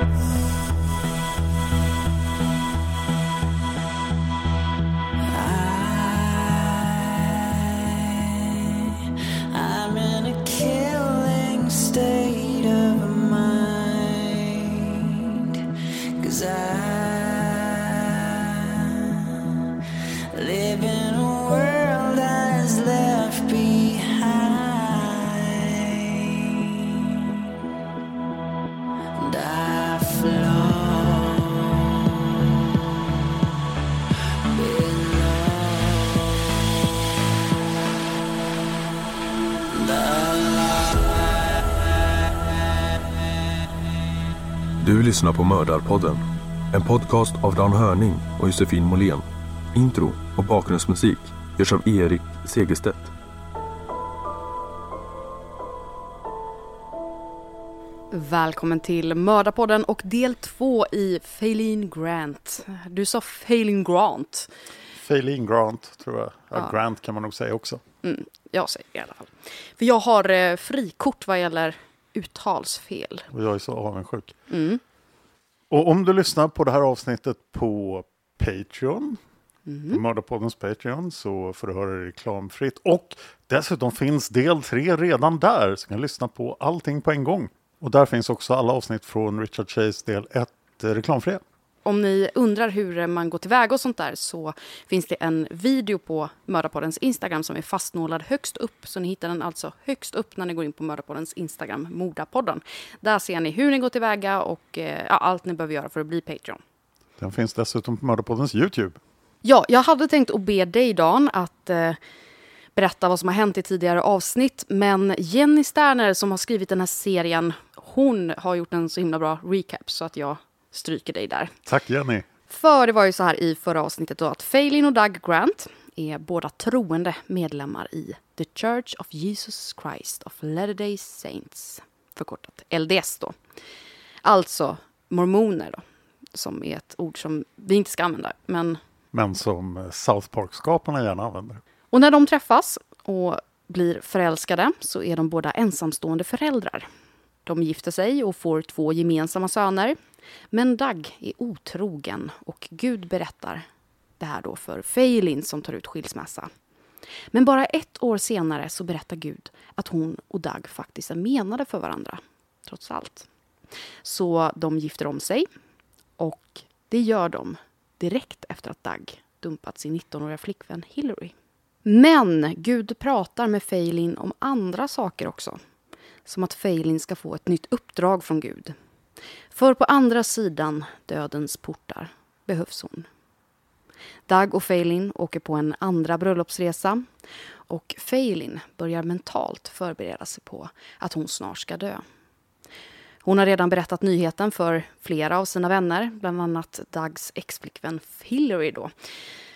oh lyssnar på Mördarpodden. En podcast av Dan Hörning och Josefin Måhlén. Intro och bakgrundsmusik görs av Erik Segerstedt. Välkommen till Mördarpodden och del två i Failin Grant. Du sa Failin Grant. Failin Grant tror jag. Ja, Ja. Grant kan man nog säga också. Mm, jag säger det i alla fall. För jag har eh, frikort vad gäller uttalsfel. Och jag är så avundsjuk. Mm. Och om du lyssnar på det här avsnittet på Patreon, Mm. Mördarpoddens Patreon, så får du höra det reklamfritt. Och dessutom finns del tre redan där, så du kan lyssna på allting på en gång. Och där finns också alla avsnitt från Richard Chase del 1 eh, reklamfria. Om ni undrar hur man går tillväga och sånt där så finns det en video på Mördarpoddens Instagram som är fastnålad högst upp. Så ni hittar den alltså högst upp när ni går in på Mördarpoddens Instagram, Mordapodden. Där ser ni hur ni går tillväga och eh, ja, allt ni behöver göra för att bli Patreon. Den finns dessutom på Mördarpoddens YouTube. Ja, jag hade tänkt att be dig, Dan, att eh, berätta vad som har hänt i tidigare avsnitt. Men Jenny Sterner, som har skrivit den här serien, hon har gjort en så himla bra recap så att jag stryker dig där. Tack Jenny! För det var ju så här i förra avsnittet då att Phelan och Doug Grant är båda troende medlemmar i The Church of Jesus Christ of Latter-day Saints. Förkortat LDS då. Alltså mormoner då. Som är ett ord som vi inte ska använda. Men Men som South Park-skaparna gärna använder. Och när de träffas och blir förälskade så är de båda ensamstående föräldrar. De gifter sig och får två gemensamma söner. Men Dag är otrogen och Gud berättar det här då för Feilin som tar ut skilsmässa. Men bara ett år senare så berättar Gud att hon och Dag faktiskt är menade för varandra, trots allt. Så de gifter om sig och det gör de direkt efter att Dag dumpat sin 19-åriga flickvän Hillary. Men Gud pratar med Feilin om andra saker också. Som att Feilin ska få ett nytt uppdrag från Gud. För på andra sidan dödens portar behövs hon. Doug och Feilin åker på en andra bröllopsresa och Feilin börjar mentalt förbereda sig på att hon snart ska dö. Hon har redan berättat nyheten för flera av sina vänner, bland annat Dougs exflickvän Hillary. Då.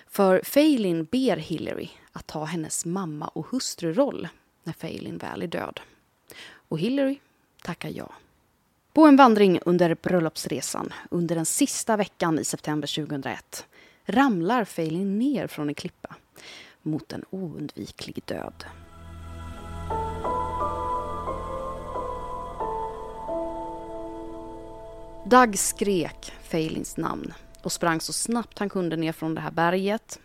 För Feilin ber Hillary att ta hennes mamma och hustruroll när Feilin väl är död. Och Hillary tackar ja. På en vandring under bröllopsresan under den sista veckan i september 2001 ramlar Phelan ner från en klippa mot en oundviklig död. Doug skrek Phelins namn och sprang så snabbt han kunde ner från det här berget.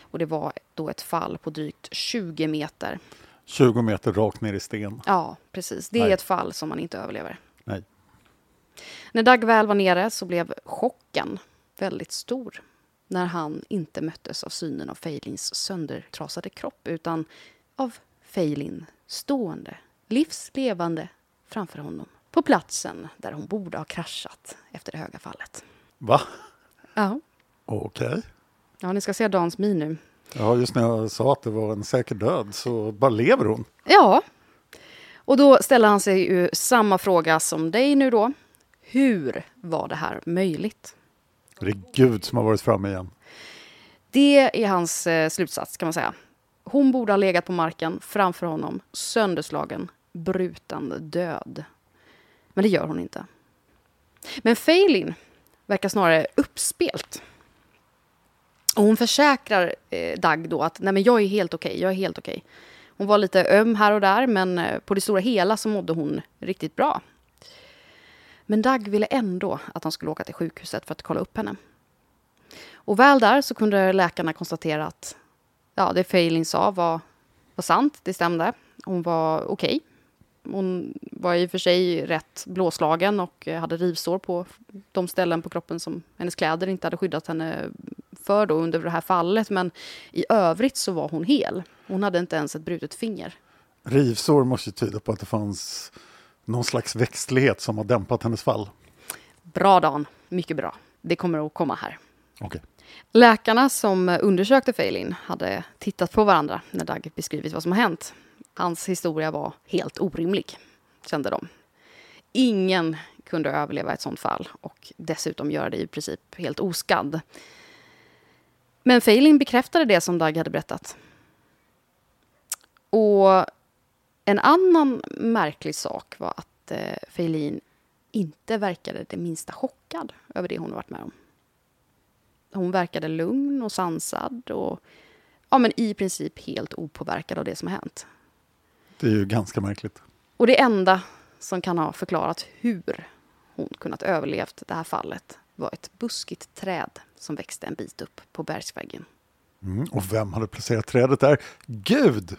Och det var då ett fall på drygt 20 meter. 20 meter rakt ner i sten. Ja, precis. Det är Nej. ett fall som man inte överlever. Nej. När Doug väl var nere så blev chocken väldigt stor när han inte möttes av synen av Feilins söndertrasade kropp utan av Feilin stående, livslevande framför honom på platsen där hon borde ha kraschat efter det höga fallet. Va? Ja, Okej. ja ni ska se Dans min nu. Ja, just när jag sa att det var en säker död så bara lever hon. Ja, och då ställer han sig ju samma fråga som dig nu då. Hur var det här möjligt? Det är Gud som har varit framme igen. Det är hans eh, slutsats kan man säga. Hon borde ha legat på marken framför honom, sönderslagen, bruten, död. Men det gör hon inte. Men Feilin verkar snarare uppspelt. Och hon försäkrar eh, Dag då att Nej, men jag är helt okej, jag är helt okej. Hon var lite öm här och där, men eh, på det stora hela så mådde hon riktigt bra. Men Dag ville ändå att han skulle åka till sjukhuset för att kolla upp henne. Och väl där så kunde läkarna konstatera att ja, det Feilin sa var, var sant, det stämde. Hon var okej. Hon var i och för sig rätt blåslagen och hade rivsår på de ställen på kroppen som hennes kläder inte hade skyddat henne för då under det här fallet. Men i övrigt så var hon hel. Hon hade inte ens ett brutet finger. Rivsår måste tyda på att det fanns någon slags växtlighet som har dämpat hennes fall. Bra Dan, mycket bra. Det kommer att komma här. Okej. Läkarna som undersökte Feilin hade tittat på varandra när Doug beskrivit vad som har hänt. Hans historia var helt orimlig, kände de. Ingen kunde överleva ett sånt fall och dessutom göra det i princip helt oskadd. Men Feilin bekräftade det som Doug hade berättat. Och en annan märklig sak var att eh, Feilin inte verkade det minsta chockad över det hon varit med om. Hon verkade lugn och sansad och ja, men i princip helt opåverkad av det som har hänt. Det är ju ganska märkligt. Och det enda som kan ha förklarat hur hon kunnat överlevt det här fallet var ett buskigt träd som växte en bit upp på bergsväggen. Mm. Och vem hade placerat trädet där? Gud!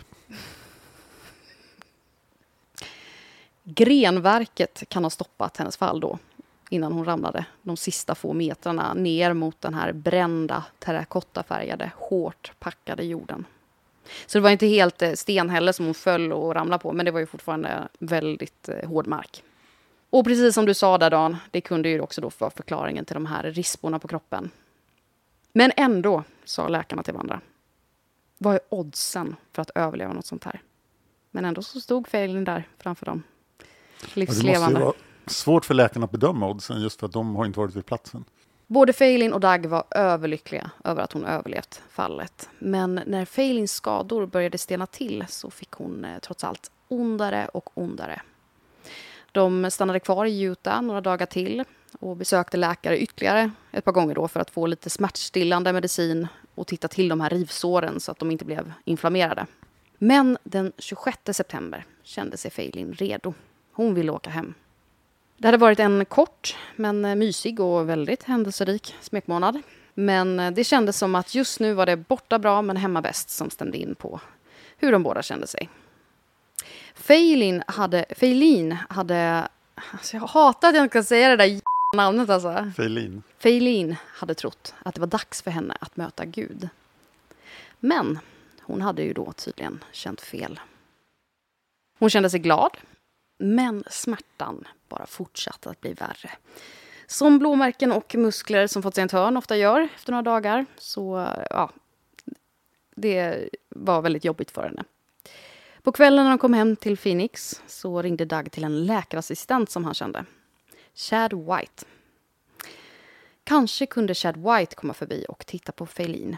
Grenverket kan ha stoppat hennes fall då innan hon ramlade de sista få metrarna ner mot den här brända terrakottafärgade, hårt packade jorden. Så det var inte helt eh, sten heller som hon föll och ramlade på, men det var ju fortfarande väldigt eh, hård mark. Och precis som du sa där Dan, det kunde ju också då vara förklaringen till de här risporna på kroppen. Men ändå, sa läkarna till varandra, vad är oddsen för att överleva något sånt här? Men ändå så stod Feilin där framför dem. Ja, det måste ju Livslevande. vara svårt för läkarna att bedöma oddsen just för att de har inte varit vid platsen. Både Feilin och Doug var överlyckliga över att hon överlevt fallet. Men när Feilins skador började stena till så fick hon eh, trots allt ondare och ondare. De stannade kvar i Utah några dagar till och besökte läkare ytterligare ett par gånger då för att få lite smärtstillande medicin och titta till de här rivsåren så att de inte blev inflammerade. Men den 26 september kände sig Feilin redo. Hon ville åka hem. Det hade varit en kort, men mysig och väldigt händelserik smekmånad. Men det kändes som att just nu var det borta bra, men hemma bäst som stämde in på hur de båda kände sig. Feilin hade... Feilin hade... Alltså jag hatar att jag inte kan säga det där namnet alltså. Feilin. Feilin hade trott att det var dags för henne att möta Gud. Men hon hade ju då tydligen känt fel. Hon kände sig glad, men smärtan bara fortsatte att bli värre. Som blåmärken och muskler som fått sig en törn ofta gör efter några dagar. Så ja, det var väldigt jobbigt för henne. På kvällen när de kom hem till Phoenix så ringde Doug till en läkarassistent som han kände. Chad White. Kanske kunde Chad White komma förbi och titta på Faylene.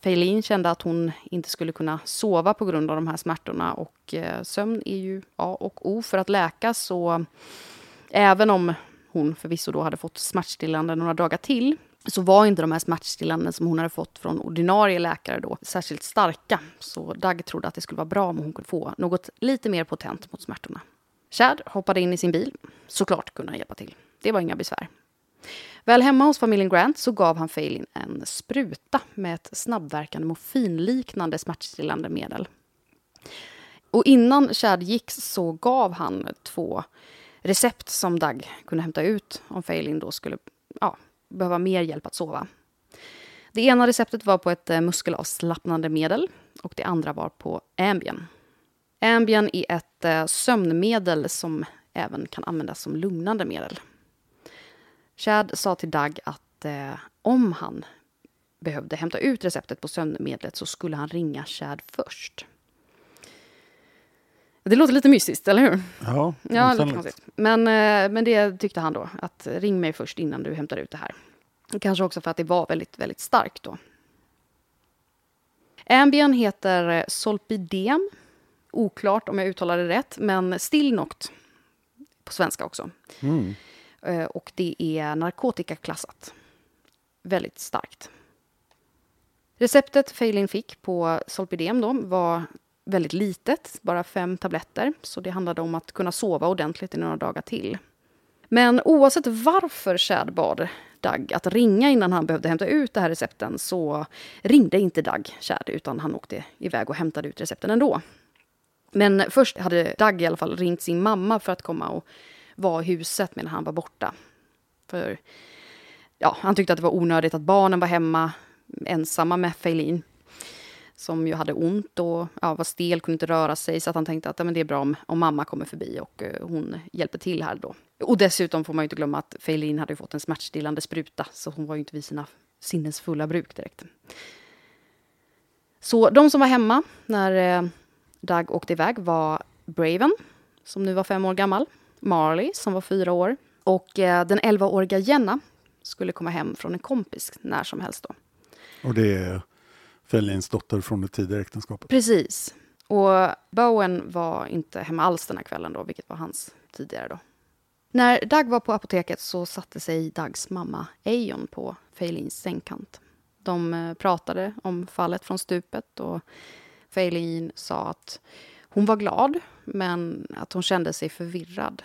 Faylene kände att hon inte skulle kunna sova på grund av de här smärtorna och eh, sömn är ju A och O för att läka så även om hon förvisso då hade fått smärtstillande några dagar till så var inte de här smärtstillande som hon hade fått från ordinarie läkare då särskilt starka. Så Dag trodde att det skulle vara bra om hon kunde få något lite mer potent mot smärtorna. Chad hoppade in i sin bil. Såklart kunde han hjälpa till. Det var inga besvär. Väl hemma hos familjen Grant så gav han Failin en spruta med ett snabbverkande morfinliknande smärtstillande medel. Och innan Chad gick så gav han två recept som Dag kunde hämta ut om Failin då skulle ja, behöva mer hjälp att sova. Det ena receptet var på ett eh, muskelavslappnande medel och det andra var på Ambien. Ambien är ett eh, sömnmedel som även kan användas som lugnande medel. Chad sa till Doug att eh, om han behövde hämta ut receptet på sömnmedlet så skulle han ringa Chad först. Det låter lite mystiskt, eller hur? Ja, Ja, lite konstigt. Men, eh, men det tyckte han då, att ring mig först innan du hämtar ut det här. Kanske också för att det var väldigt, väldigt starkt då. Ambien heter eh, Solpidem. Oklart om jag uttalar det rätt, men Stillnoct på svenska också. Mm. Eh, Och det är narkotikaklassat. Väldigt starkt. Receptet Failin fick på Solpidem då var väldigt litet, bara fem tabletter. Så det handlade om att kunna sova ordentligt i några dagar till. Men oavsett varför Chad bad Doug att ringa innan han behövde hämta ut det här recepten så ringde inte Doug Chad utan han åkte iväg och hämtade ut recepten ändå. Men först hade Doug i alla fall ringt sin mamma för att komma och vara i huset medan han var borta. För ja, han tyckte att det var onödigt att barnen var hemma ensamma med Failin som ju hade ont och ja, var stel, kunde inte röra sig. Så att han tänkte att ja, men det är bra om, om mamma kommer förbi och eh, hon hjälper till här då. Och dessutom får man ju inte glömma att Feilin hade ju fått en smärtstillande spruta så hon var ju inte vid sina sinnens fulla bruk direkt. Så de som var hemma när eh, Doug åkte iväg var Braven, som nu var fem år gammal, Marley, som var fyra år och eh, den 11-åriga Jenna skulle komma hem från en kompis när som helst. Då. Och det är Fälins dotter från det tidigare äktenskapet. Precis. Och Bowen var inte hemma alls den här kvällen, då, vilket var hans tidigare. Då. När Doug var på apoteket så satte sig Dougs mamma Eion på Failins sängkant. De eh, pratade om fallet från stupet och Failin sa att hon var glad, men att hon kände sig förvirrad.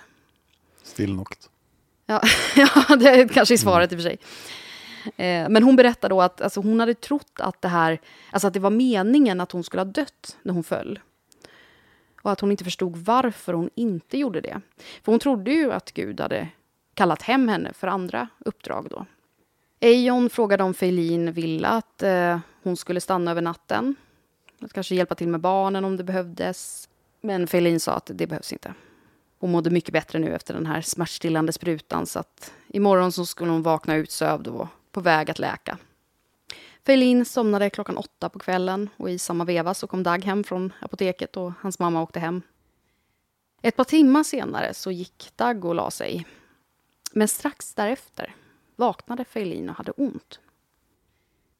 Stillnokt. Ja, ja det är kanske är svaret i och för sig. Eh, Men hon berättade då att alltså, hon hade trott att det här, alltså att det var meningen att hon skulle ha dött när hon föll. Och att hon inte förstod varför hon inte gjorde det. För hon trodde ju att Gud hade kallat hem henne för andra uppdrag då. Eion frågade om Feilin ville att eh, hon skulle stanna över natten. Att kanske hjälpa till med barnen om det behövdes. Men Feilin sa att det behövs inte. Hon mådde mycket bättre nu efter den här smärtstillande sprutan så att imorgon så skulle hon vakna utsövd och på väg att läka. Feilin somnade klockan åtta på kvällen och i samma veva så kom Dag hem från apoteket och hans mamma åkte hem. Ett par timmar senare så gick Dag och la sig. Men strax därefter vaknade Feilin och hade ont.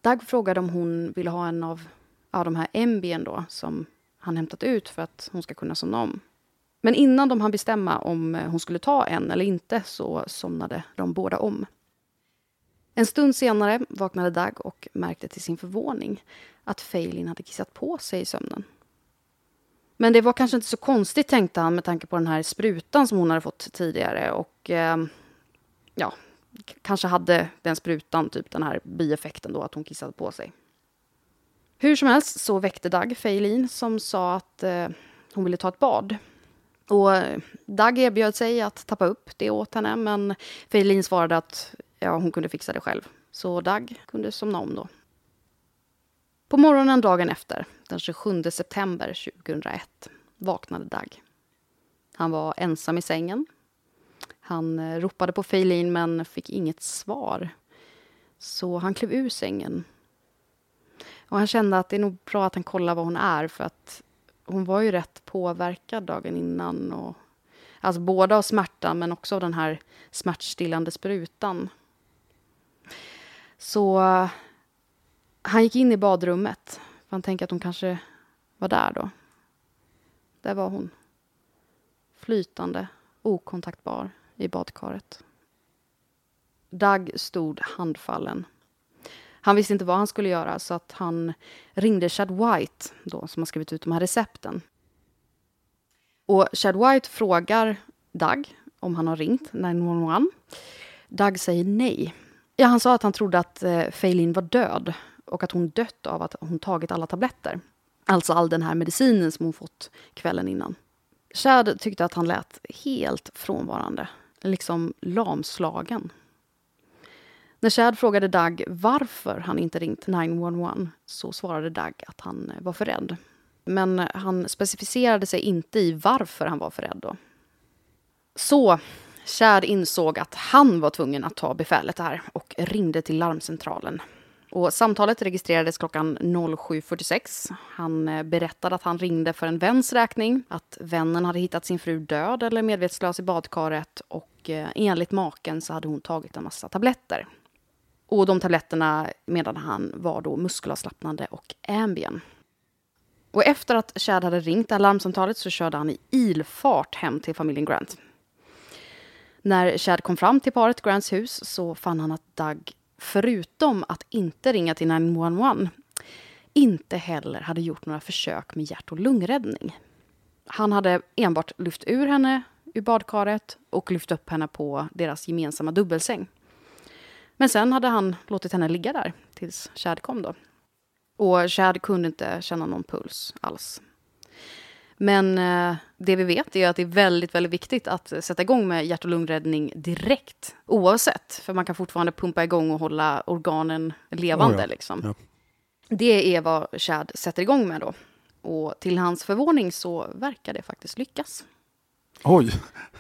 Dag frågade om hon ville ha en av ja, de här Embien då som han hämtat ut för att hon ska kunna somna om. Men innan de hann bestämma om hon skulle ta en eller inte så somnade de båda om. En stund senare vaknade Dag och märkte till sin förvåning att Feilin hade kissat på sig i sömnen. Men det var kanske inte så konstigt tänkte han med tanke på den här sprutan som hon hade fått tidigare och eh, ja, kanske hade den sprutan typ den här bieffekten då att hon kissade på sig. Hur som helst så väckte Dag Feilin som sa att eh, hon ville ta ett bad. Och Dag erbjöd sig att tappa upp det åt henne men Feilin svarade att ja, hon kunde fixa det själv. Så Dag kunde somna om då. På morgonen dagen efter, den 27 september 2001, vaknade Dag. Han var ensam i sängen. Han eh, ropade på Feilin men fick inget svar. Så han klev ur sängen. Och han kände att det är nog bra att han kollar var hon är för att hon var ju rätt påverkad dagen innan. Och, alltså både av smärtan men också av den här smärtstillande sprutan. Så han gick in i badrummet. För han tänkte att hon kanske var där då. Där var hon. Flytande, okontaktbar i badkaret. Doug stod handfallen. Han visste inte vad han skulle göra så att han ringde Chad White då, som har skrivit ut de här recepten. Och Chad White frågar Doug om han har ringt 911. Doug säger nej. Ja, han sa att han trodde att eh, Feilin var död och att hon dött av att hon tagit alla tabletter. Alltså all den här medicinen som hon fått kvällen innan. Chad tyckte att han lät helt frånvarande, liksom lamslagen. När Chad frågade Doug varför han inte ringt 911 så svarade Doug att han eh, var för rädd. Men han specificerade sig inte i varför han var för rädd. Då. Så Chad insåg att han var tvungen att ta befälet här och ringde till larmcentralen. Och samtalet registrerades klockan 07.46. Han eh, berättade att han ringde för en väns räkning, att vännen hade hittat sin fru död eller medvetslös i badkaret och eh, enligt maken så hade hon tagit en massa tabletter. Och de tabletterna, menade han, var då muskelavslappnande och Ambien. Och efter att Chad hade ringt alarmsamtalet larmsamtalet så körde han i ilfart hem till familjen Grant. När Chad kom fram till paret Grants hus så fann han att Doug, förutom att inte ringa till 911, inte heller hade gjort några försök med hjärt och lungräddning. Han hade enbart lyft ur henne ur badkaret och lyft upp henne på deras gemensamma dubbelsäng. Men sen hade han låtit henne ligga där tills Chad kom. Då. Och Chad kunde inte känna någon puls alls. Men eh, det vi vet är att det är väldigt, väldigt viktigt att sätta igång med hjärt och lungräddning direkt. Oavsett, för man kan fortfarande pumpa igång och hålla organen levande. Oh ja. Liksom. Ja. Det är vad Chad sätter igång med då. Och till hans förvåning så verkar det faktiskt lyckas. Oj,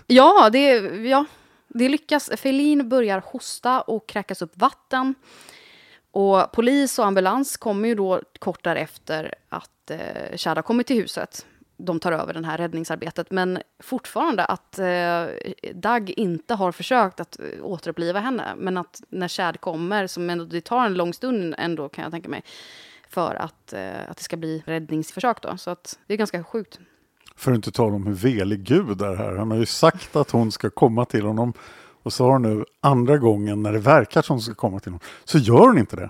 Ja, det, ja, det lyckas. Feline börjar hosta och kräkas upp vatten. Och polis och ambulans kommer ju då kort därefter att eh, Chad har kommit till huset. De tar över det här räddningsarbetet. Men fortfarande att eh, Doug inte har försökt att eh, återuppliva henne. Men att när Chad kommer, som ändå, det tar en lång stund ändå kan jag tänka mig. För att, eh, att det ska bli räddningsförsök då. Så att det är ganska sjukt. för att inte tala om hur velig Gud är här. Han har ju sagt att hon ska komma till honom. Och så har hon nu andra gången när det verkar som hon ska komma till honom. Så gör hon inte det.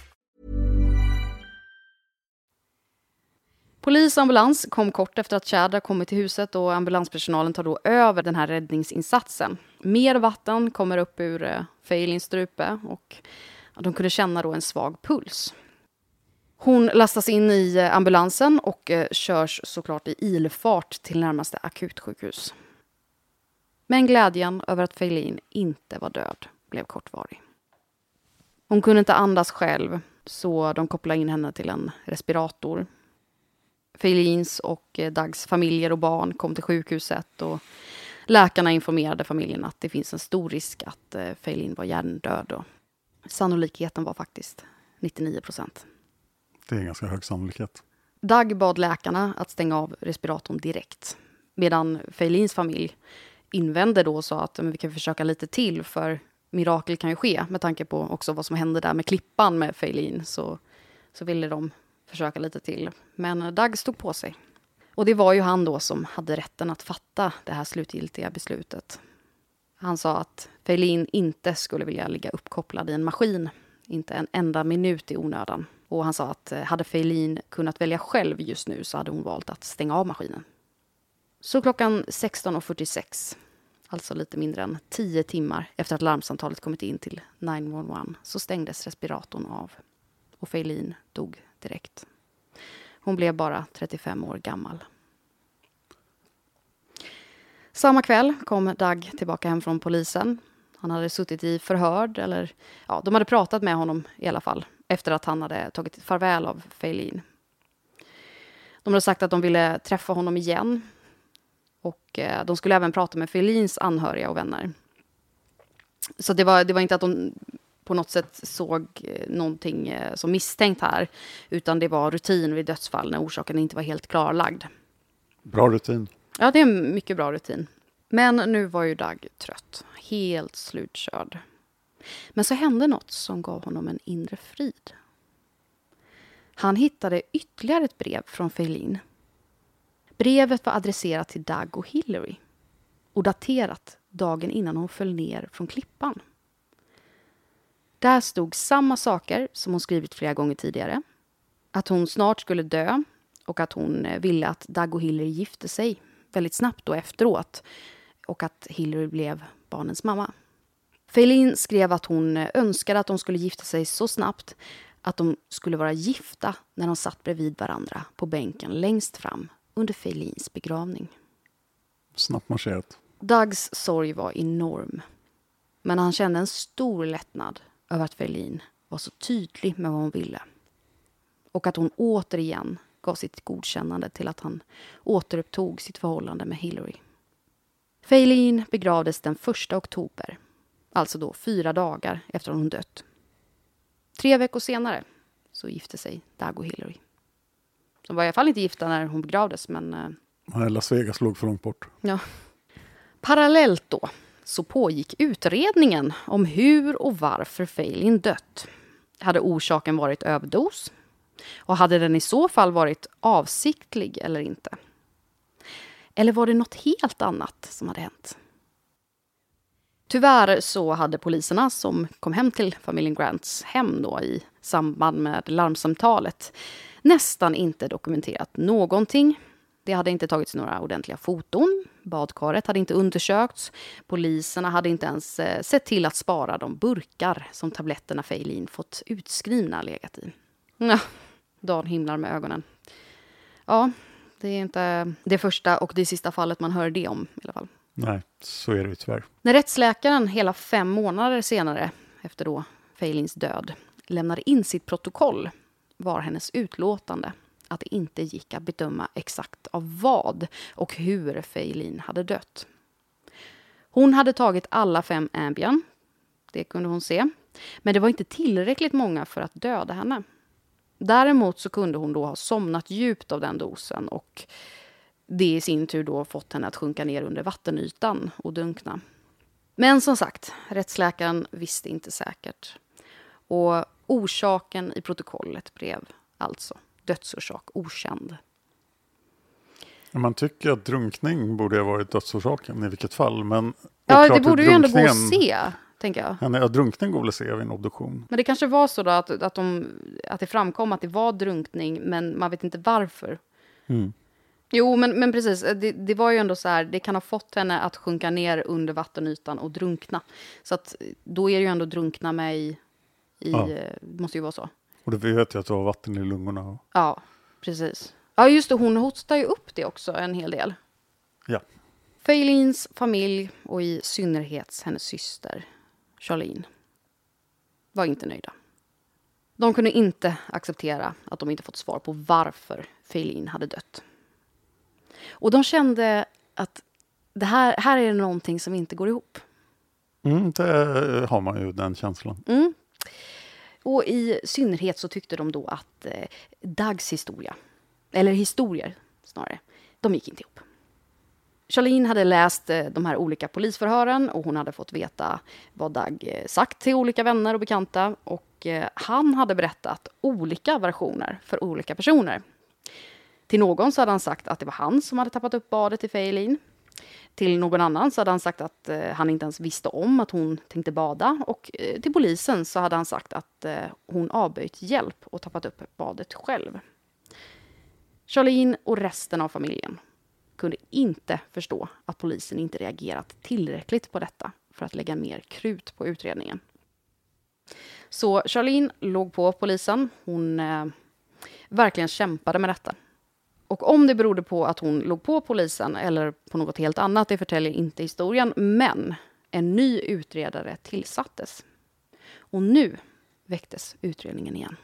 Polis och ambulans kom kort efter att Chad kommit till huset och ambulanspersonalen tar då över den här räddningsinsatsen. Mer vatten kommer upp ur eh, Feilins strupe och de kunde känna då en svag puls. Hon lastas in i eh, ambulansen och eh, körs såklart i ilfart till närmaste akutsjukhus. Men glädjen över att Feilin inte var död blev kortvarig. Hon kunde inte andas själv, så de kopplade in henne till en respirator. Feilins och eh, Dags familjer och barn kom till sjukhuset och läkarna informerade familjen att det finns en stor risk att eh, Feilin var hjärndöd. Och sannolikheten var faktiskt 99 procent. Det är en ganska hög sannolikhet. Doug bad läkarna att stänga av respiratorn direkt. Medan Feilins familj invände då och sa att men vi kan försöka lite till för mirakel kan ju ske med tanke på också vad som hände där med klippan med Feilin. Så, så ville de försöka lite till. Men Dag stod på sig. Och det var ju han då som hade rätten att fatta det här slutgiltiga beslutet. Han sa att Feilin inte skulle vilja ligga uppkopplad i en maskin, inte en enda minut i onödan. Och han sa att eh, hade Feilin kunnat välja själv just nu så hade hon valt att stänga av maskinen. Så klockan 16.46, alltså lite mindre än 10 timmar efter att larmsamtalet kommit in till 911, så stängdes respiratorn av. Och Feilin dog direkt. Hon blev bara 35 år gammal. Samma kväll kom Dag tillbaka hem från polisen. Han hade suttit i förhör, eller ja, de hade pratat med honom i alla fall efter att han hade tagit farväl av Feilin. De hade sagt att de ville träffa honom igen. Och eh, de skulle även prata med Feilins anhöriga och vänner. Så det var, det var inte att de på något sätt såg eh, någonting eh, som misstänkt här. Utan det var rutin vid dödsfall när orsaken inte var helt klarlagd. Bra rutin. Ja, det är en mycket bra rutin. Men nu var ju Doug trött. Helt slutkörd. Men så hände något som gav honom en inre frid. Han hittade ytterligare ett brev från Feilin. Brevet var adresserat till Doug och Hillary och daterat dagen innan hon föll ner från klippan. Där stod samma saker som hon skrivit flera gånger tidigare. Att hon snart skulle dö och att hon eh, ville att Doug och Hillary gifte sig väldigt snabbt då efteråt och att Hillary blev barnens mamma. Feilin skrev att hon eh, önskade att de skulle gifta sig så snabbt att de skulle vara gifta när de satt bredvid varandra på bänken längst fram under Feilins begravning. Snabbt marscherat. Dougs sorg var enorm. Men han kände en stor lättnad över att Feilin var så tydlig med vad hon ville. Och att hon återigen gav sitt godkännande till att han återupptog sitt förhållande med Hillary. Feilin begravdes den 1 oktober, alltså då fyra dagar efter att hon dött. Tre veckor senare så gifte sig Doug och Hillary. De var i alla fall inte gifta när hon begravdes, men... eh, Nej, Las Vegas låg för långt bort. Ja. Parallellt då så pågick utredningen om hur och varför Feilin dött. Hade orsaken varit överdos? Och hade den i så fall varit avsiktlig eller inte? Eller var det något helt annat som hade hänt? Tyvärr så hade poliserna som kom hem till familjen Grants hem då i samband med larmsamtalet nästan inte dokumenterat någonting. Det hade inte tagits några ordentliga foton. Badkaret hade inte undersökts. Poliserna hade inte ens eh, sett till att spara de burkar som tabletterna Feilin fått utskrivna legat i. Ja, Dan himlar med ögonen. Ja, det är inte det första och det sista fallet man hör det om i alla fall. Nej, så är det ju tyvärr. När rättsläkaren hela fem månader senare, efter då Feilins död, lämnade in sitt protokoll var hennes utlåtande att det inte gick att bedöma exakt av vad och hur Feilin hade dött. Hon hade tagit alla fem Ambien, det kunde hon se, men det var inte tillräckligt många för att döda henne. Däremot så kunde hon då ha somnat djupt av den dosen och det i sin tur då fått henne att sjunka ner under vattenytan och dunkna. Men som sagt, rättsläkaren visste inte säkert. Och orsaken i protokollet blev alltså dödsorsak okänd. Man tycker att drunkning borde ha varit dödsorsaken i vilket fall. Men Ja, det borde ju ändå gå att se, tänker jag. Ja, drunkning går väl att se vid en obduktion. Men det kanske var så då att, att, de, att det framkom att det var drunkning, men man vet inte varför. Mm. Jo, men, men precis. Det, det var ju ändå så här, det kan ha fått henne att sjunka ner under vattenytan och drunkna. Så att då är det ju ändå drunkna med i, i Ja. eh, måste ju vara så. Och det vet ju att det var vatten i lungorna. Ja, precis. Ja, just det, hon hostar ju upp det också en hel del. Ja, Faylins familj och i synnerhet hennes syster Charlene var inte nöjda. De kunde inte acceptera att de inte fått svar på varför Faylin hade dött. Och de kände att det här, här är det någonting som inte går ihop. Mm, det har man ju, den känslan. Mm. Och i synnerhet så tyckte de då att eh, Dags historia, eller historier snarare, de gick inte ihop. Charlene hade läst eh, de här olika polisförhören och hon hade fått veta vad Dag eh, sagt till olika vänner och bekanta. Och eh, han hade berättat olika versioner för olika personer. Till någon så hade han sagt att det var han som hade tappat upp badet till Feilin. Till någon annan så hade han sagt att eh, han inte ens visste om att hon tänkte bada. Och eh, till polisen så hade han sagt att eh, hon avböjt hjälp och tappat upp badet själv. Charlene och resten av familjen kunde inte förstå att polisen inte reagerat tillräckligt på detta för att lägga mer krut på utredningen. Så Charlene låg på polisen. Hon eh, verkligen kämpade med detta. Och om det berodde på att hon låg på polisen eller på något helt annat, det förtäljer inte historien. Men en ny utredare tillsattes. Och nu väcktes utredningen igen.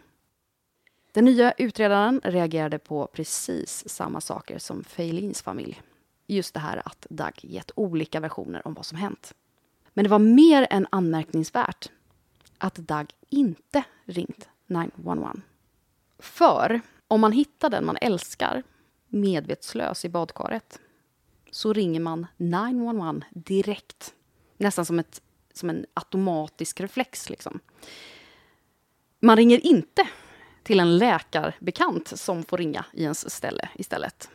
Den nya utredaren reagerade på precis samma saker som Feilins familj. Just det här att Dag gett olika versioner om vad som hänt. Men det var mer än anmärkningsvärt att Dag inte ringt 911. För om man hittar den man älskar medvetslös i badkaret så ringer man 911 direkt. Nästan som, ett, som en automatisk reflex. Liksom. Man ringer inte till en läkarbekant som får ringa i ens ställe istället.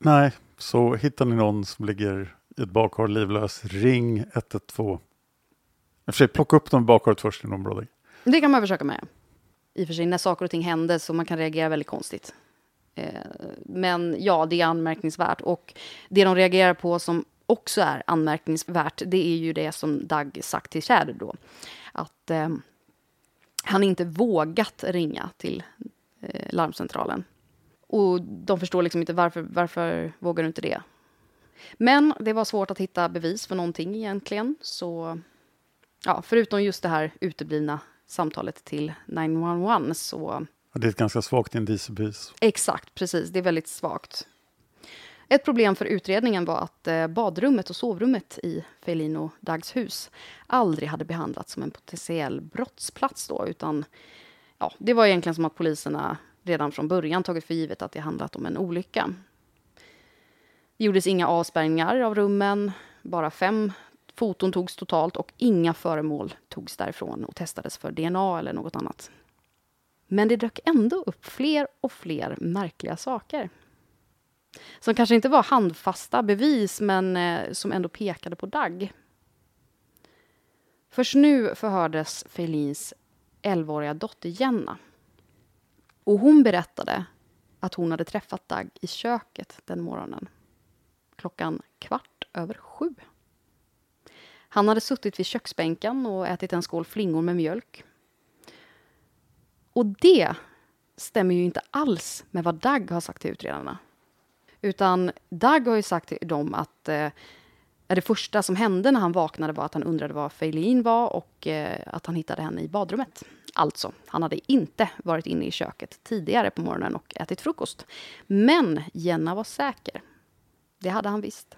Nej, så hittar ni någon som ligger i ett badkar livlös, ring 112. I och för sig, plocka upp dem i badkaret först i någon Det kan man försöka med. I och för sig, när saker och ting händer så man kan reagera väldigt konstigt. Eh, men ja, det är anmärkningsvärt. Och det de reagerar på som också är anmärkningsvärt, det är ju det som Doug sagt till Tjäder då. Att eh, han inte vågat ringa till eh, larmcentralen. Och de förstår liksom inte varför, varför vågar du inte det? Men det var svårt att hitta bevis för någonting egentligen. Så ja, förutom just det här uteblivna samtalet till 911 så... Det är ett ganska svagt indiciebevis. Exakt, precis. Det är väldigt svagt. Ett problem för utredningen var att eh, badrummet och sovrummet i Felino Dags hus aldrig hade behandlats som en potentiell brottsplats då, utan ja, det var egentligen som att poliserna redan från början tagit för givet att det handlat om en olycka. Det gjordes inga avspärrningar av rummen, bara fem foton togs totalt och inga föremål togs därifrån och testades för DNA eller något annat. Men det dök ändå upp fler och fler märkliga saker som kanske inte var handfasta bevis, men eh, som ändå pekade på Dag. Först nu förhördes Felins 11-åriga dotter Jenna. Och hon berättade att hon hade träffat Dag i köket den morgonen. Klockan kvart över sju. Han hade suttit vid köksbänken och ätit en skål flingor med mjölk. Och det stämmer ju inte alls med vad Dag har sagt till utredarna. Utan Dag har ju sagt till dem att eh, det första som hände när han vaknade var att han undrade var Feilin var och eh, att han hittade henne i badrummet. Alltså, han hade inte varit inne i köket tidigare på morgonen och ätit frukost. Men Jenna var säker. Det hade han visst.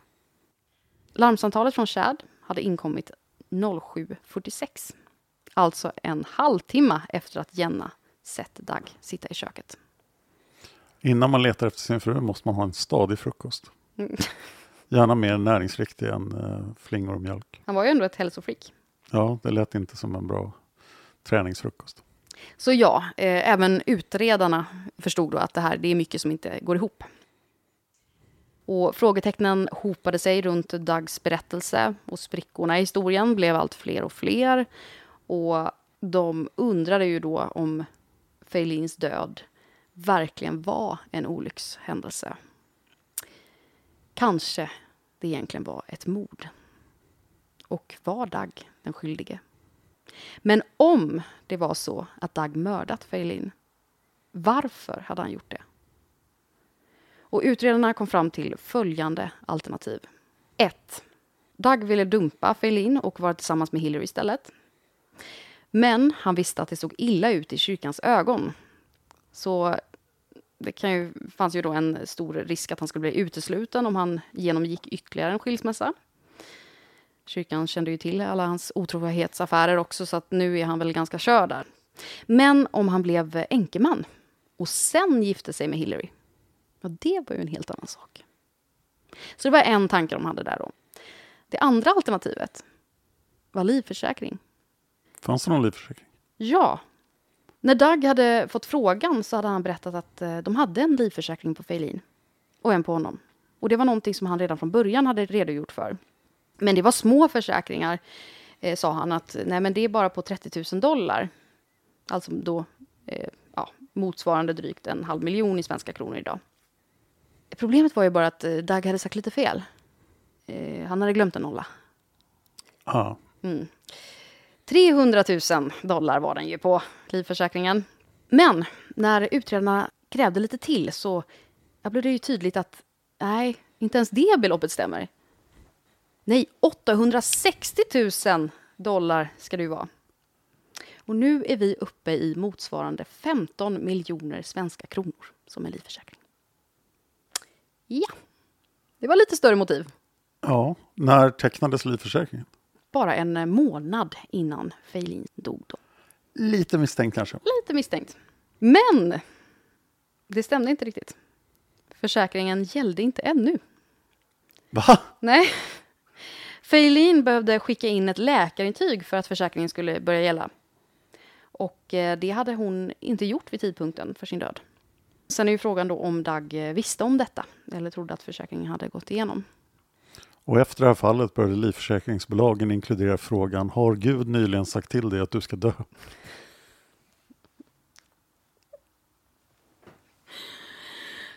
Larmsamtalet från Chad hade inkommit 07.46. Alltså en halvtimme efter att Jenna sett Doug sitta i köket. Innan man letar efter sin fru måste man ha en stadig frukost. Mm. Gärna mer näringsriktig än uh, flingor och mjölk. Han var ju ändå ett hälsofreak. Ja, det lät inte som en bra träningsfrukost. Så ja, eh, även utredarna förstod då att det här det är mycket som inte går ihop. Och frågetecknen hopade sig runt Dougs berättelse och sprickorna i historien blev allt fler och fler. Och de undrade ju då om Feilins död verkligen var en olyckshändelse. Kanske det egentligen var ett mord. Och var Dag den skyldige? Men om det var så att Dag mördat Feilin, varför hade han gjort det? Och utredarna kom fram till följande alternativ. 1. Doug ville dumpa Feilin och vara tillsammans med Hillary istället. Men han visste att det såg illa ut i kyrkans ögon. Så det kan ju, fanns ju då en stor risk att han skulle bli utesluten om han genomgick ytterligare en skilsmässa. Kyrkan kände ju till alla hans otrohetsaffärer också, så att nu är han väl ganska körd där. Men om han blev enkeman och sen gifte sig med Hillary, ja, det var ju en helt annan sak. Så det var en tanke de hade där då. Det andra alternativet var livförsäkring. Fanns det någon livförsäkring? Ja. När Doug hade fått frågan så hade han berättat att eh, de hade en livförsäkring på Feilin och en på honom. Och det var någonting som han redan från början hade redogjort för. Men det var små försäkringar, eh, sa han, att nej, men det är bara på 30 000 dollar. Alltså då eh, ja, motsvarande drygt en halv miljon i svenska kronor idag. Problemet var ju bara att eh, Doug hade sagt lite fel. Eh, han hade glömt en nolla. Ja. 300 000 dollar var den ju på livförsäkringen. Men när utredarna krävde lite till så blev det ju tydligt att nej, inte ens det beloppet stämmer. Nej, 860 000 dollar ska det ju vara. Och nu är vi uppe i motsvarande 15 miljoner svenska kronor som en livförsäkring. Ja, det var lite större motiv. ja. När tecknades livförsäkringen? Bara en månad innan Feilin dog. Då. Lite misstänkt kanske. Lite misstänkt. Men det stämde inte riktigt. Försäkringen gällde inte ännu. Va? Nej. Feilin behövde skicka in ett läkarintyg för att försäkringen skulle börja gälla. Och eh, det hade hon inte gjort vid tidpunkten för sin död. Sen är ju frågan då om Doug eh, visste om detta eller trodde att försäkringen hade gått igenom. Och efter det här fallet började livförsäkringsbolagen inkludera frågan Har Gud nyligen sagt till dig att du ska dö?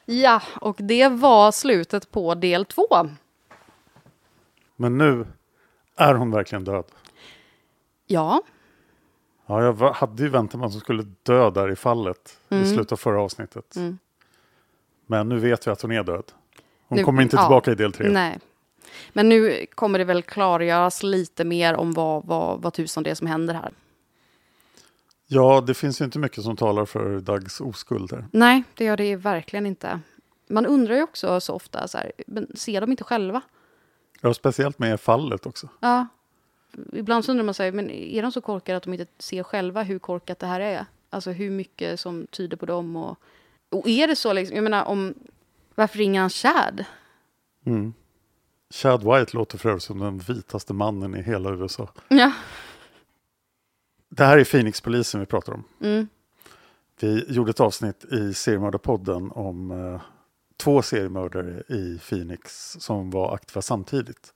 Ja, och det var slutet på del två. Men nu är hon verkligen död. Ja, Ja, jag hade ju väntat mig att hon skulle dö där i fallet i slutet av förra avsnittet. Mm. Men nu vet vi att hon är död. Hon Nu- kommer inte ja. tillbaka i del tre. nej. Men nu kommer det väl klargöras lite mer om vad, vad, vad tusan det är som händer här. Ja, det finns ju inte mycket som talar för Dougs oskuld här. Nej, det gör det verkligen inte. Man undrar ju också så ofta, så här, men ser de inte själva? Ja, speciellt med fallet också. Ja. Ibland så undrar man sig, men är de så korkade att de inte ser själva hur korkat det här är? Alltså hur mycket som tyder på dem och... Och är det så liksom, jag menar om... Varför ringer han Chad? Mm. Chad White låter för övrigt som den vitaste mannen i hela USA. Ja. Det här är Phoenix-polisen vi pratar om. Mm. Vi gjorde ett avsnitt i Seriemördarpodden om eh, två seriemördare i Phoenix som var aktiva samtidigt.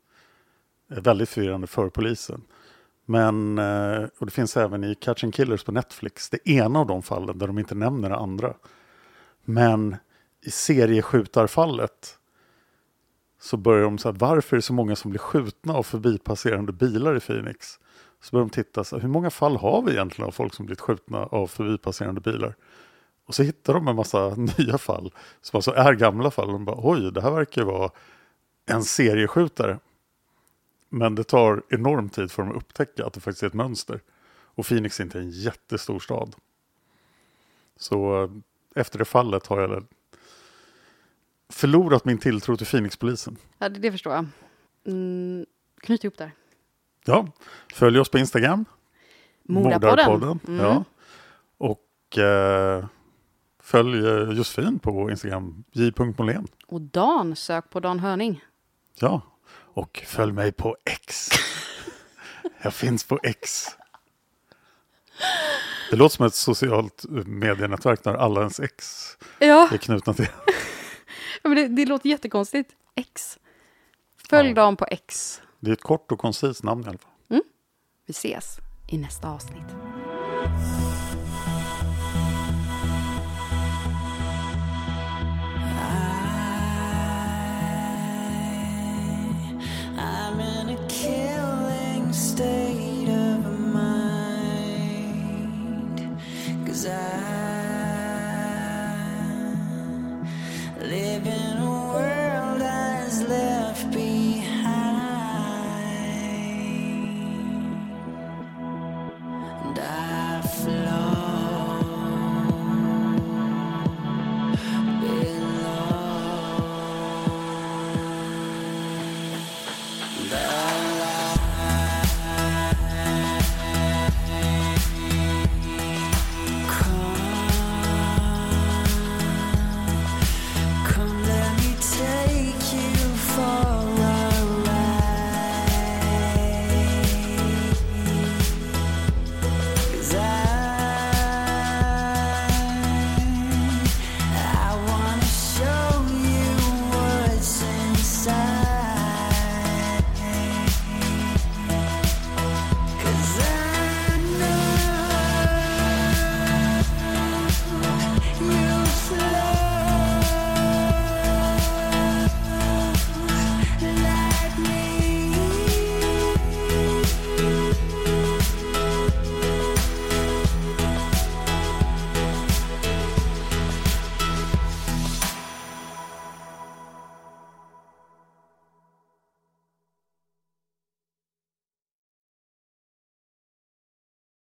Eh, väldigt förvirrande för polisen. Men, eh, och det finns även i Catching Killers på Netflix, det ena av de fallen där de inte nämner det andra. Men i serieskjutarfallet så börjar de så här, varför är det så många som blir skjutna av förbipasserande bilar i Phoenix? Så börjar de titta, så här, hur många fall har vi egentligen av folk som blivit skjutna av förbipasserande bilar? Och så hittar de en massa nya fall som alltså är gamla fall. De bara, oj, det här verkar ju vara en serieskjutare. Men det tar enorm tid för dem att upptäcka att det faktiskt är ett mönster. Och Phoenix är inte en jättestor stad. Så eh, efter det fallet har jag förlorat min tilltro till Phoenix-polisen. ja det, det förstår jag. Mm, knyt ihop där. Ja, följ oss på Instagram. Mordapodden. Mm. Ja. Och eh, följ eh, Josefin på Instagram, j.molén. Och Dan, sök på Dan Hörning. Ja, och följ mig på X. Jag finns på X. Det låter som ett socialt medienätverk där alla ens ex Ja, är knutna till. Men det, det låter jättekonstigt. X. Följ Ja. Dan på X. Det är ett kort och koncist namn i alla fall. Vi ses i nästa avsnitt.